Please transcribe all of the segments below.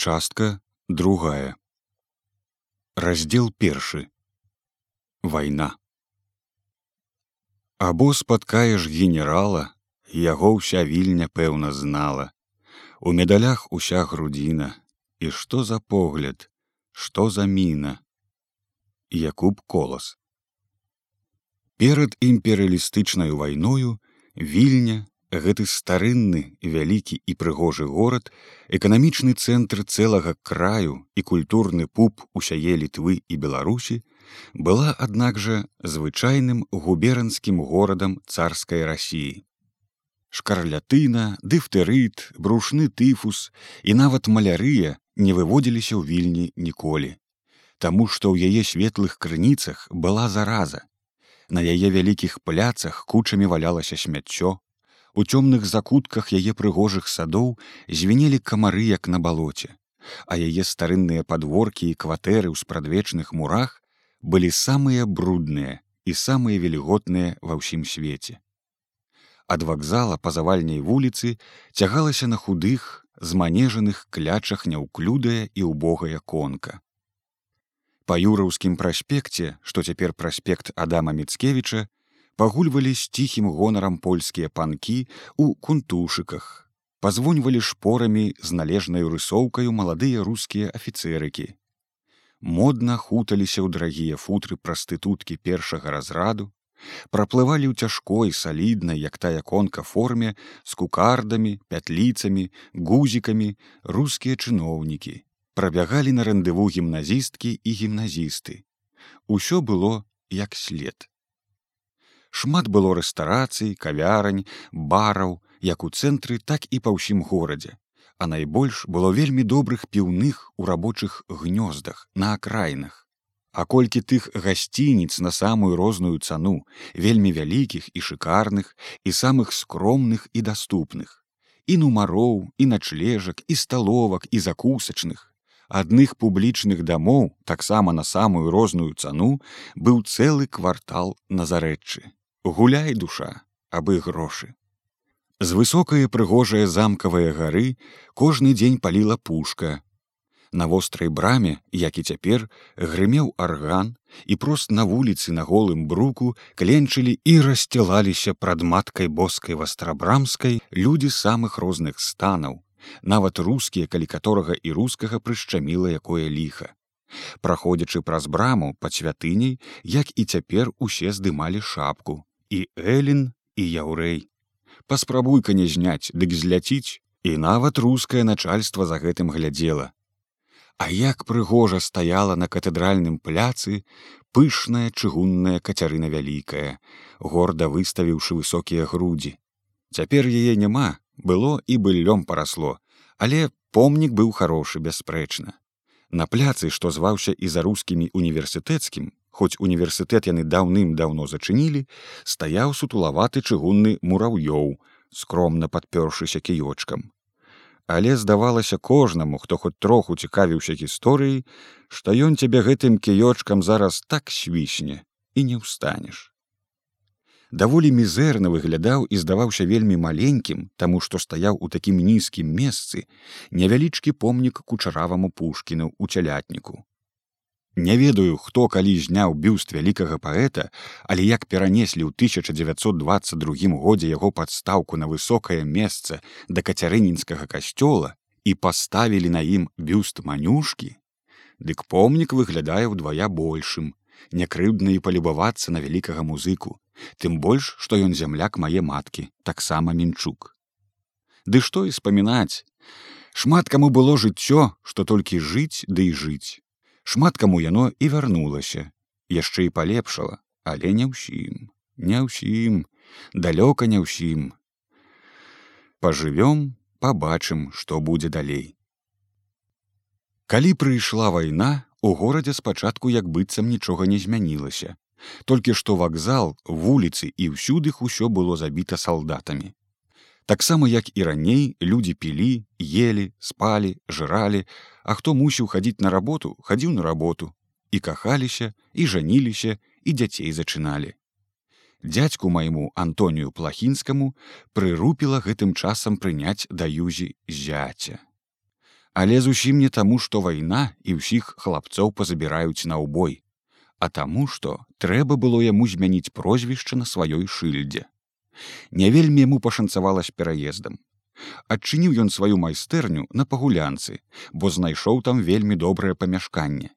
Частка другая. Раздзел першы. Вайна. Або спаткаеш генерала, яго ўся вільня пэўна знала. У медалях уся грудзіна, і што за погляд, што за міна. Якуб колас. Перад імперыялістычнаю вайною вільня гэты старынны вялікі і прыгожы горад эканамічны цэнтр цэлага краю і культурны пуп усяе літвы і беларусі была аднак жа звычайным губеранскім горадам царскай рассіі шкарлятына дыфтэрыт брушны тыфус і нават малярыя не выводзіліся ў вільні ніколі. Таму што ў яе светлых крыніцах была зараза. На яе вялікіх пляцах кучамі валялася смяццё У цёмных закутках яе прыгожых садоў звенелі камары як на балоце, а яе старынныя падворкі і кватэры ў спрадвечных мурах былі самыя брудныя і самыя вільготныя ва ўсім свеце. Ад вакзала па завальняй вуліцы цягалася на худых, зманежаных клячах няўклюдая і ўбогая конка. Па юраўскім праспекце, што цяпер праспект Адама Мецкевіча, пагульвалі з ціхім гонарам польскія панкі у кунтушыках пазвоньвалі шпорамі з належнай рысоўкаю маладыя рускія афіцэрыкі модна хуталіся ў дарагія футры прастытуткі першага разраду. Праплывалі ў цяжкой саліднай як тая конка форме з кукардамі пятліцамі гузікамі рускія чыноўнікі прабягалі на рэндыву гімназісткі і гімназісты усё было як след шмат было рэстарацый кавярань бараў як у цэнтры так і па ўсім горадзе. А найбольш было вельмі добрых піўных у рабочых гнёздах на акраінах. А колькі тых гасцініц на самую розную цану вельмі вялікіх і шыкарных і самых скромных і даступных. І нумароў і начлежак і сталовак і закусачных. Адных публічных дамоў таксама на самую розную цану быў цэлы квартал на зарэччы гуляй душа абы грошы. З высокае прыгожае замкавыя гары кожны дзень паліла пушка. На вострай браме як і цяпер грымеў арган і прост на вуліцы на голым бруку кленчылі і рассцілаліся прад маткай боскай вастрабрамскай людзі самых розных станаў нават рускія калі каторага і рускага прышчаміла якое ліха. Праходзячы праз браму пад святыняй як і цяпер усе здымалі шапку і Элін і яўрэй. Паспрабуй-ка не зняць, дык зляціць, і нават рускае начальства за гэтым глядзела. А як прыгожа стаяла на катэдральным пляцы пышная чыгунная кацярына вялікая, горда выставіўшы высокія грудзі. Цяпер яе няма, было і быллём парасло, але помнік быў харошы бясспрэчна. На пляцы, што зваўся і за рускімі універсітэцкім, хоць універсітэт яны даўным-даўно зачынілі, стаяў сутулаваты чыгунны мураўёў, скромна падпёршыся кіёчкам. Але здавалася кожнаму, хто хоць троху цікавіўся гісторыяй, што ён цябе гэтым кіёчкам зараз так свісне і не ўстанеш. Даволі мізэрна выглядаў і здаваўся вельмі маленькім, таму што стаяў у такім нізкім месцы невялічкі помнік кучараваму пушкіну ў цялятніку. Не ведаю, хто калі зняў бюст вялікага паэта, але як перанеслі ў 1922 годзе яго падстаўку на высокае месца да кацярынінскага касцёла і паставілі на ім бюст манюшкі, Дык помнік выглядае ўдвая большым, някрыўдна і палюбавацца на вялікага музыку, тым больш, што ён зямляк мае маткі, таксама мінчук. Ды што і спамінаць, шмат каму было жыццё, што толькі жыць ды да і жыць шмат каму яно і вярнулася. Яшчэ і палепшала але не ўсім не ўсім далёка не ўсім. Пажывём пабачым што будзе далей. Калі прыйшла вайна у горадзе спачатку як быццам нічога не змянілася. Толькі што вакзал вуліцы і ўсюдых усё было забіта салдатамі таксама як і раней людзі пілі ели спалі жралі а хто мусіў хадзіць на работу хадзіў на работу. І кахаліся і жаніліся і дзяцей зачыналі дядзьку майму антонію плахінскаму прырупіла гэтым часам прыняць да юзі зяця Але зусім не таму, што вайна і ўсіх хлапцоў пазабіраюць на ўбой, а таму, што трэба было яму змяніць прозвішча на сваёй шыльдзе. Не вельмі яму пашанцавала з пераездам. Адчыніў ён сваю майстэрню на пагулянцы, бо знайшоў там вельмі добрае памяшканне.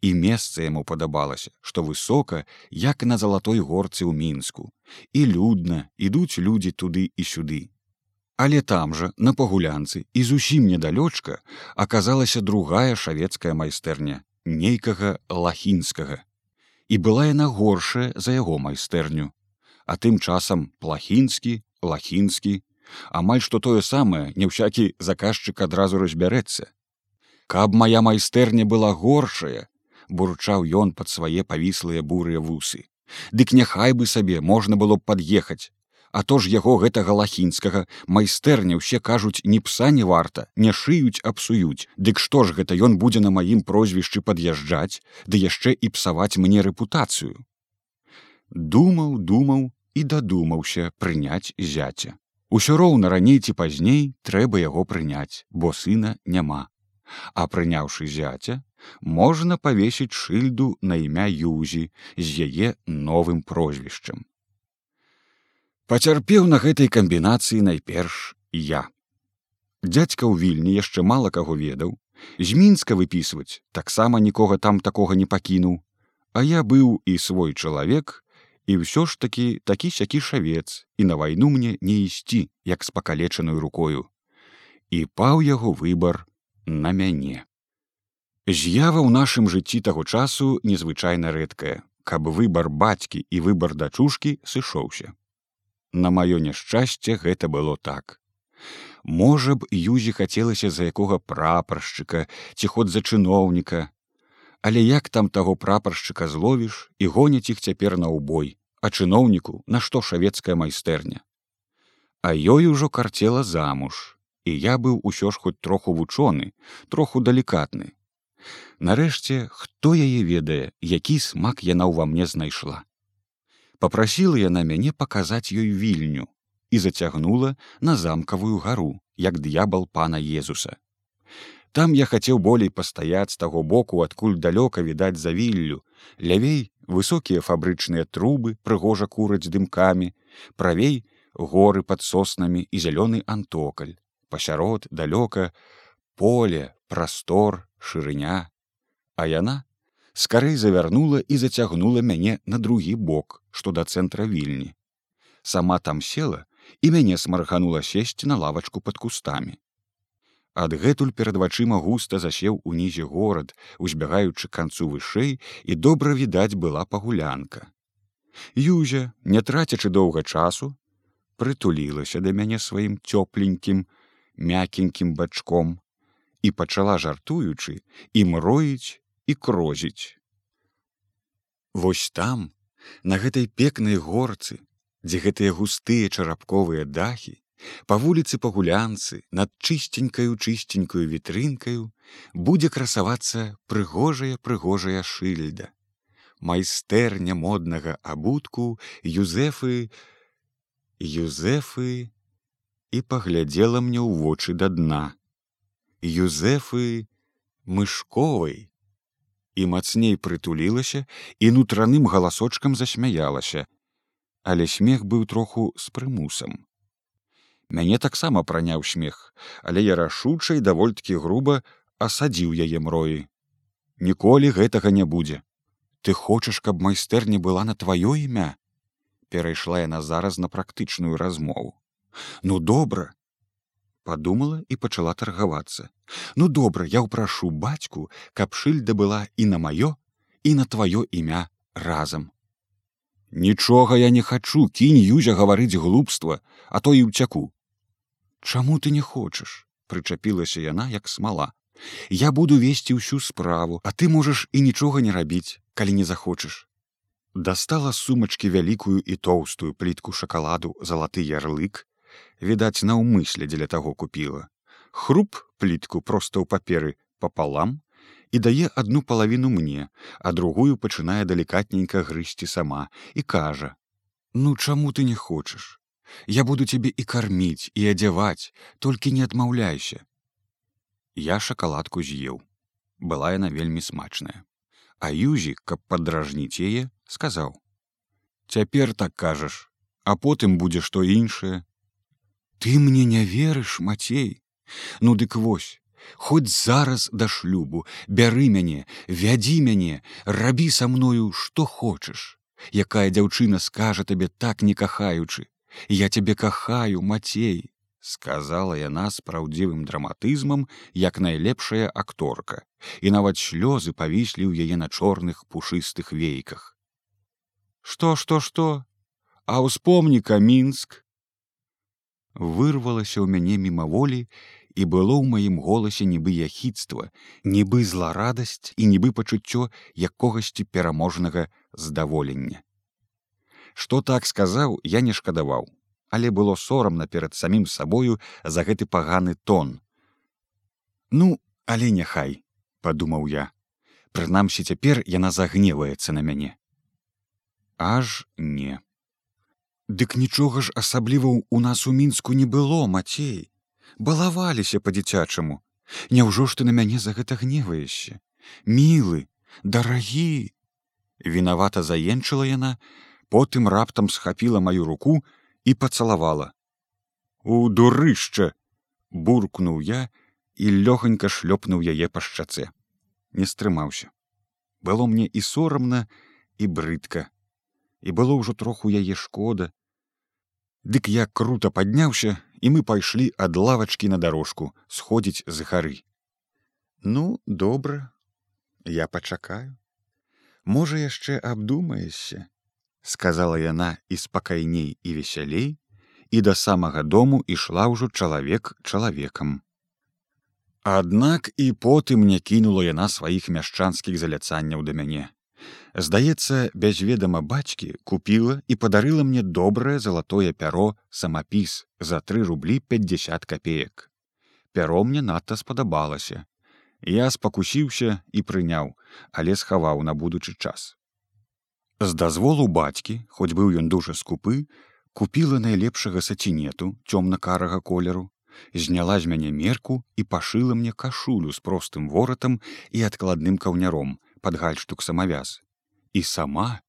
І месца яму падабалася, што высока, як на залатой горцы ў мінску, і людна ідуць людзі туды і сюды. Але там жа на пагулянцы і зусім недалёчка аказалася другая шавецкая майстэрня нейкага лахінскага. І была яна горшая за яго майстэрню. А тым часам плахінскі, лахінскі, амаль што тое самае не ўсякі заказчык адразу разбярэцца. Каб моя майстэрня была горшая, бурчаў ён пад свае павіслыя бурыя вусы. Дык няхай бы сабе можна было б пад'ехаць. А то ж яго гэтага лахінскага майстэрня ўсе кажуць ні пса не варта, не шыюць абсуюць. Дык што ж гэта ён будзе на маім прозвішчы пад'язджаць, ды яшчэ і псаваць мне рэпутацыю. Думаў, думаў і дадумаўся прыняць зяця. Усё роўна раней ці пазней трэба яго прыняць, бо сына няма. А прыняўшы зяця, можна павесіць шыльду на імя юзі з яе новым прозвішчам. Пацярпеў на гэтай камбінацыі найперш я. Дядзька ў вільні яшчэ мала каго ведаў, з мінска выпісваць таксама нікога там такога не пакінуў, а я быў і свой чалавек, і ўсё ж такі такі сякі шавец і на вайну мне не ісці як з пакалечаную рукою. І паў яго выбар на мяне. З'ява ў нашым жыцці таго часу незвычайна рэдкая, каб выбар бацькі і выбар дачушкі сышоўся. На маё няшчасце гэта было так. Можа б, юзі хацелася за якога прапаршчыка ці ход за чыноўніка, Але як там таго прапаршчыка зловіш і гоняць іх цяпер на ўбой, а чыноўніку нашто шавецкая майстэрня. А ёй ужо карцела замуж, і я быў усё ж хоць троху вучоны, троху далікатны, Нарэшце, хто яе ведае, які смак яна ўва мне знайшла. Папрасіла яна мяне паказаць ёй вільню і зацягнула на замкавую гару, як д'ябал пана Езуса. Там я хацеў болей пастаяць з таго боку, адкуль далёка відаць за віллю, лявей высокія фабрычныя трубы прыгожа кураць дымкамі, правей горы пад соснамі і зялёны антокаль, пасярод далёка, поле, прастор, шырыня, а яна скарэй завярнула і зацягнула мяне на другі бок, што да цэнтра вільні. Сама там села і мяне смарганула сесці на лавачку пад кустамі. Адгэтуль перад вачыма густа засеў унізе горад, узбягаючы канцу вышэй і добра відаць была пагулянка. Юзя, не трацячы доўга часу, прытулілася да мяне сваім цёпленькім, мякенькім бачком, і пачала жартуючы і мроіць і крозіць. Вось там, на гэтай пекнай горцы, дзе гэтыя густыя чарапковыя дахі, па вуліцы пагулянцы над чысценькаю чысценькую вітрынкаю будзе красавацца прыгожая прыгожая шыльда. Майстэрня моднага абутку Юзефы, Юзефы і паглядзела мне ў вочы да дна. Юзефы мышковай і мацней прытулілася і нутраным галасочкам засмяялася, але смех быў троху з прымусам. Мяне таксама праняў смех, але я рашуча і давольткі груба асадзіў яе мроі. Ніколі гэтага не будзе. Ты хочаш, каб майстэрня была на тваё імя? Перайшла яна зараз на практычную размову. Ну добра, подумала і пачала таргавацца. Ну добра, я ўпрашу бацьку, каб шыльда была і на маё і на тваё імя разам. Нічога я не хачу, кінь юзя гаварыць глупства, а то і ўцяку. Чаму ты не хочаш? прычапілася яна як смала. Я буду весці ўсю справу, а ты можаш і нічога не рабіць, калі не захочаш. Дастала сумачкі вялікую і тоўстую плітку шакаладу залаты ярлык відаць наўмысле дзеля таго купіла хруп плітку проста ў паперы пополам і дае одну палавіну мне а другую пачынае далікатненька грызці сама і кажа ну чаму ты не хочаш я буду цябе і карміць і адзяваць толькі не адмаўляйся Я шакаладку з'еў. Была яна вельмі смачная. А Юзі, каб падражніць яе, сказаў: « Цяпер так кажаш, а потым будзе што іншае. Ты мне не верыш, Мацей. Ну дык вось, Хоць зараз да шлюбу, бяры мяне, вядзі мяне, рабі са мною, што хочаш. Якая дзяўчына скажа табе так не кахаючы. Я цябе кахаю, Мацей, сказала яна з праўдзівым драматызмам, як найлепшая акторка, і нават слёзы павіслі ў яе на чорных пушыстых вейках. Што, што, што? А ўспомніка мінск вырвалася ў мяне мімаволі і было ў маім голасе нібы яхідства, нібы зларадасць і нібы пачуццё якогасьці пераможнага здаволення. Што так сказаў, я не шкадаваў, але было сорамна перад самім сабою за гэты паганы тон. Ну, але няхай, падумаў я. Прынамсі цяпер яна загневаецца на мяне. Аж не. Дык нічога ж асабліва ў нас у мінску не было мацей. Балаваліся па-дзіцячаму. Няўжо ж ты на мяне за гэта гневаешся. Мілы, дарагі. Вінавата заенчыла яна, потым раптам схапіла маю руку і пацалавала. У дурышча! буркнуў я і лёгонька шлёпнуў яе па шчаце. Не стрымаўся. Было мне і сорамна і брыдка. І было ўжо троху яе шкода. Дык я круто падняўся і мы пайшлі ад лавачкі на дарожку сходзіць з гары. Ну, добра, я пачакаю. Можа яшчэ абдумаешся, сказала яна і спакайней і весялей, і да самага дому ішла ўжо чалавек чалавекам. Аднак і потым не кінула яна сваіх мяшчанскіх заляцанняў да мяне. Здаецца, без ведама бацькі купіла і падарыла мне добрае залатое пяро самапіс за тры рублі 50 копеек. Пяро мне надта спадабалася. Я спакусіўся і прыняў, але схаваў на будучы час. З дазволу бацькі, хоць быў ён дужа скупы, купіла найлепшага сацінету цёмна-карага колеру, зняла з мяне мерку і пашыла мне кашулю з простым воратам і адкладным каўняром пад гальштук самавяз і сама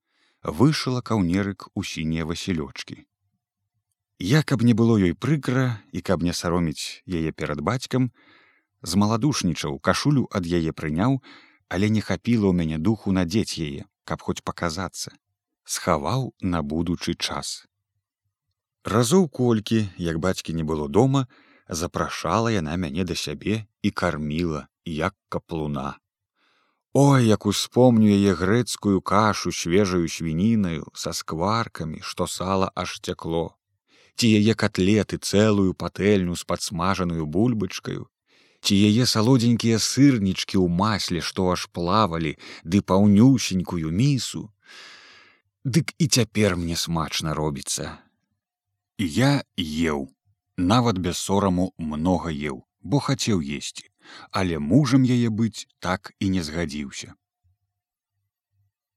вышыла каўнерык у сінія васілёчкі. Я каб не было ёй прыкра і каб не сароміць яе перад бацькам, змаладушнічаў кашулю ад яе прыняў, але не хапіла ў мяне духу надзець яе, каб хоць паказацца, схаваў на будучы час. Разоў колькі, як бацькі не было дома, запрашала яна мяне да сябе і карміла як каплуна. Ой, як успомню яе грэцкую кашу свежаю свінінаю са скваркамі, што сала аж цякло, ці яе котлеты цэлую патэльню з падсмажаную бульбачкаю, ці яе салодзенькія сырнічкі ў масле, што аж плавалі ды паўнюсенькую місу. Дык і цяпер мне смачна робіцца. Я еў, нават без сораму многа еў, бо хацеў есці але мужам яе быць так і не згадзіўся.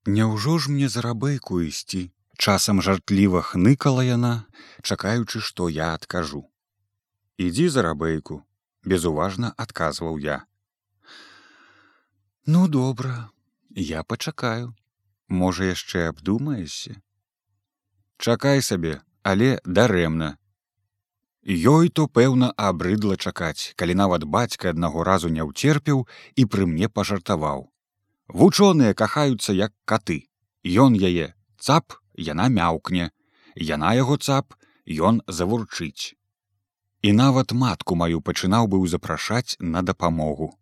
Няўжо ж мне зарабэйку ісці, часам жартліва хныкала яна, чакаючы, што я адкажу. Ідзі зарабэйку, безуважна адказваў я. Ну добра, я пачакаю, можа яшчэ абдумаешся. Чакай сабе, але дарэмна, Ёй то пэўна абрыдла чакаць, калі нават бацька аднаго разу не ўцерпеў і пры мне пажартаваў. Вучоныя кахаюцца як каты. Ён яе цап, яна мяўкне, яна яго цап, ён завурчыць. І нават матку маю пачынаў быў запрашаць на дапамогу.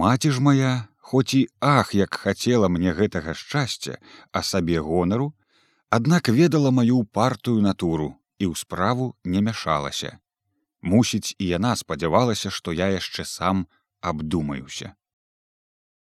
Маці ж моя, хоць і ах, як хацела мне гэтага шчасця, а сабе гонару, аднак ведала маю партую натуру і ў справу не мяшалася. Мусіць, і яна спадзявалася, што я яшчэ сам абдумаюся.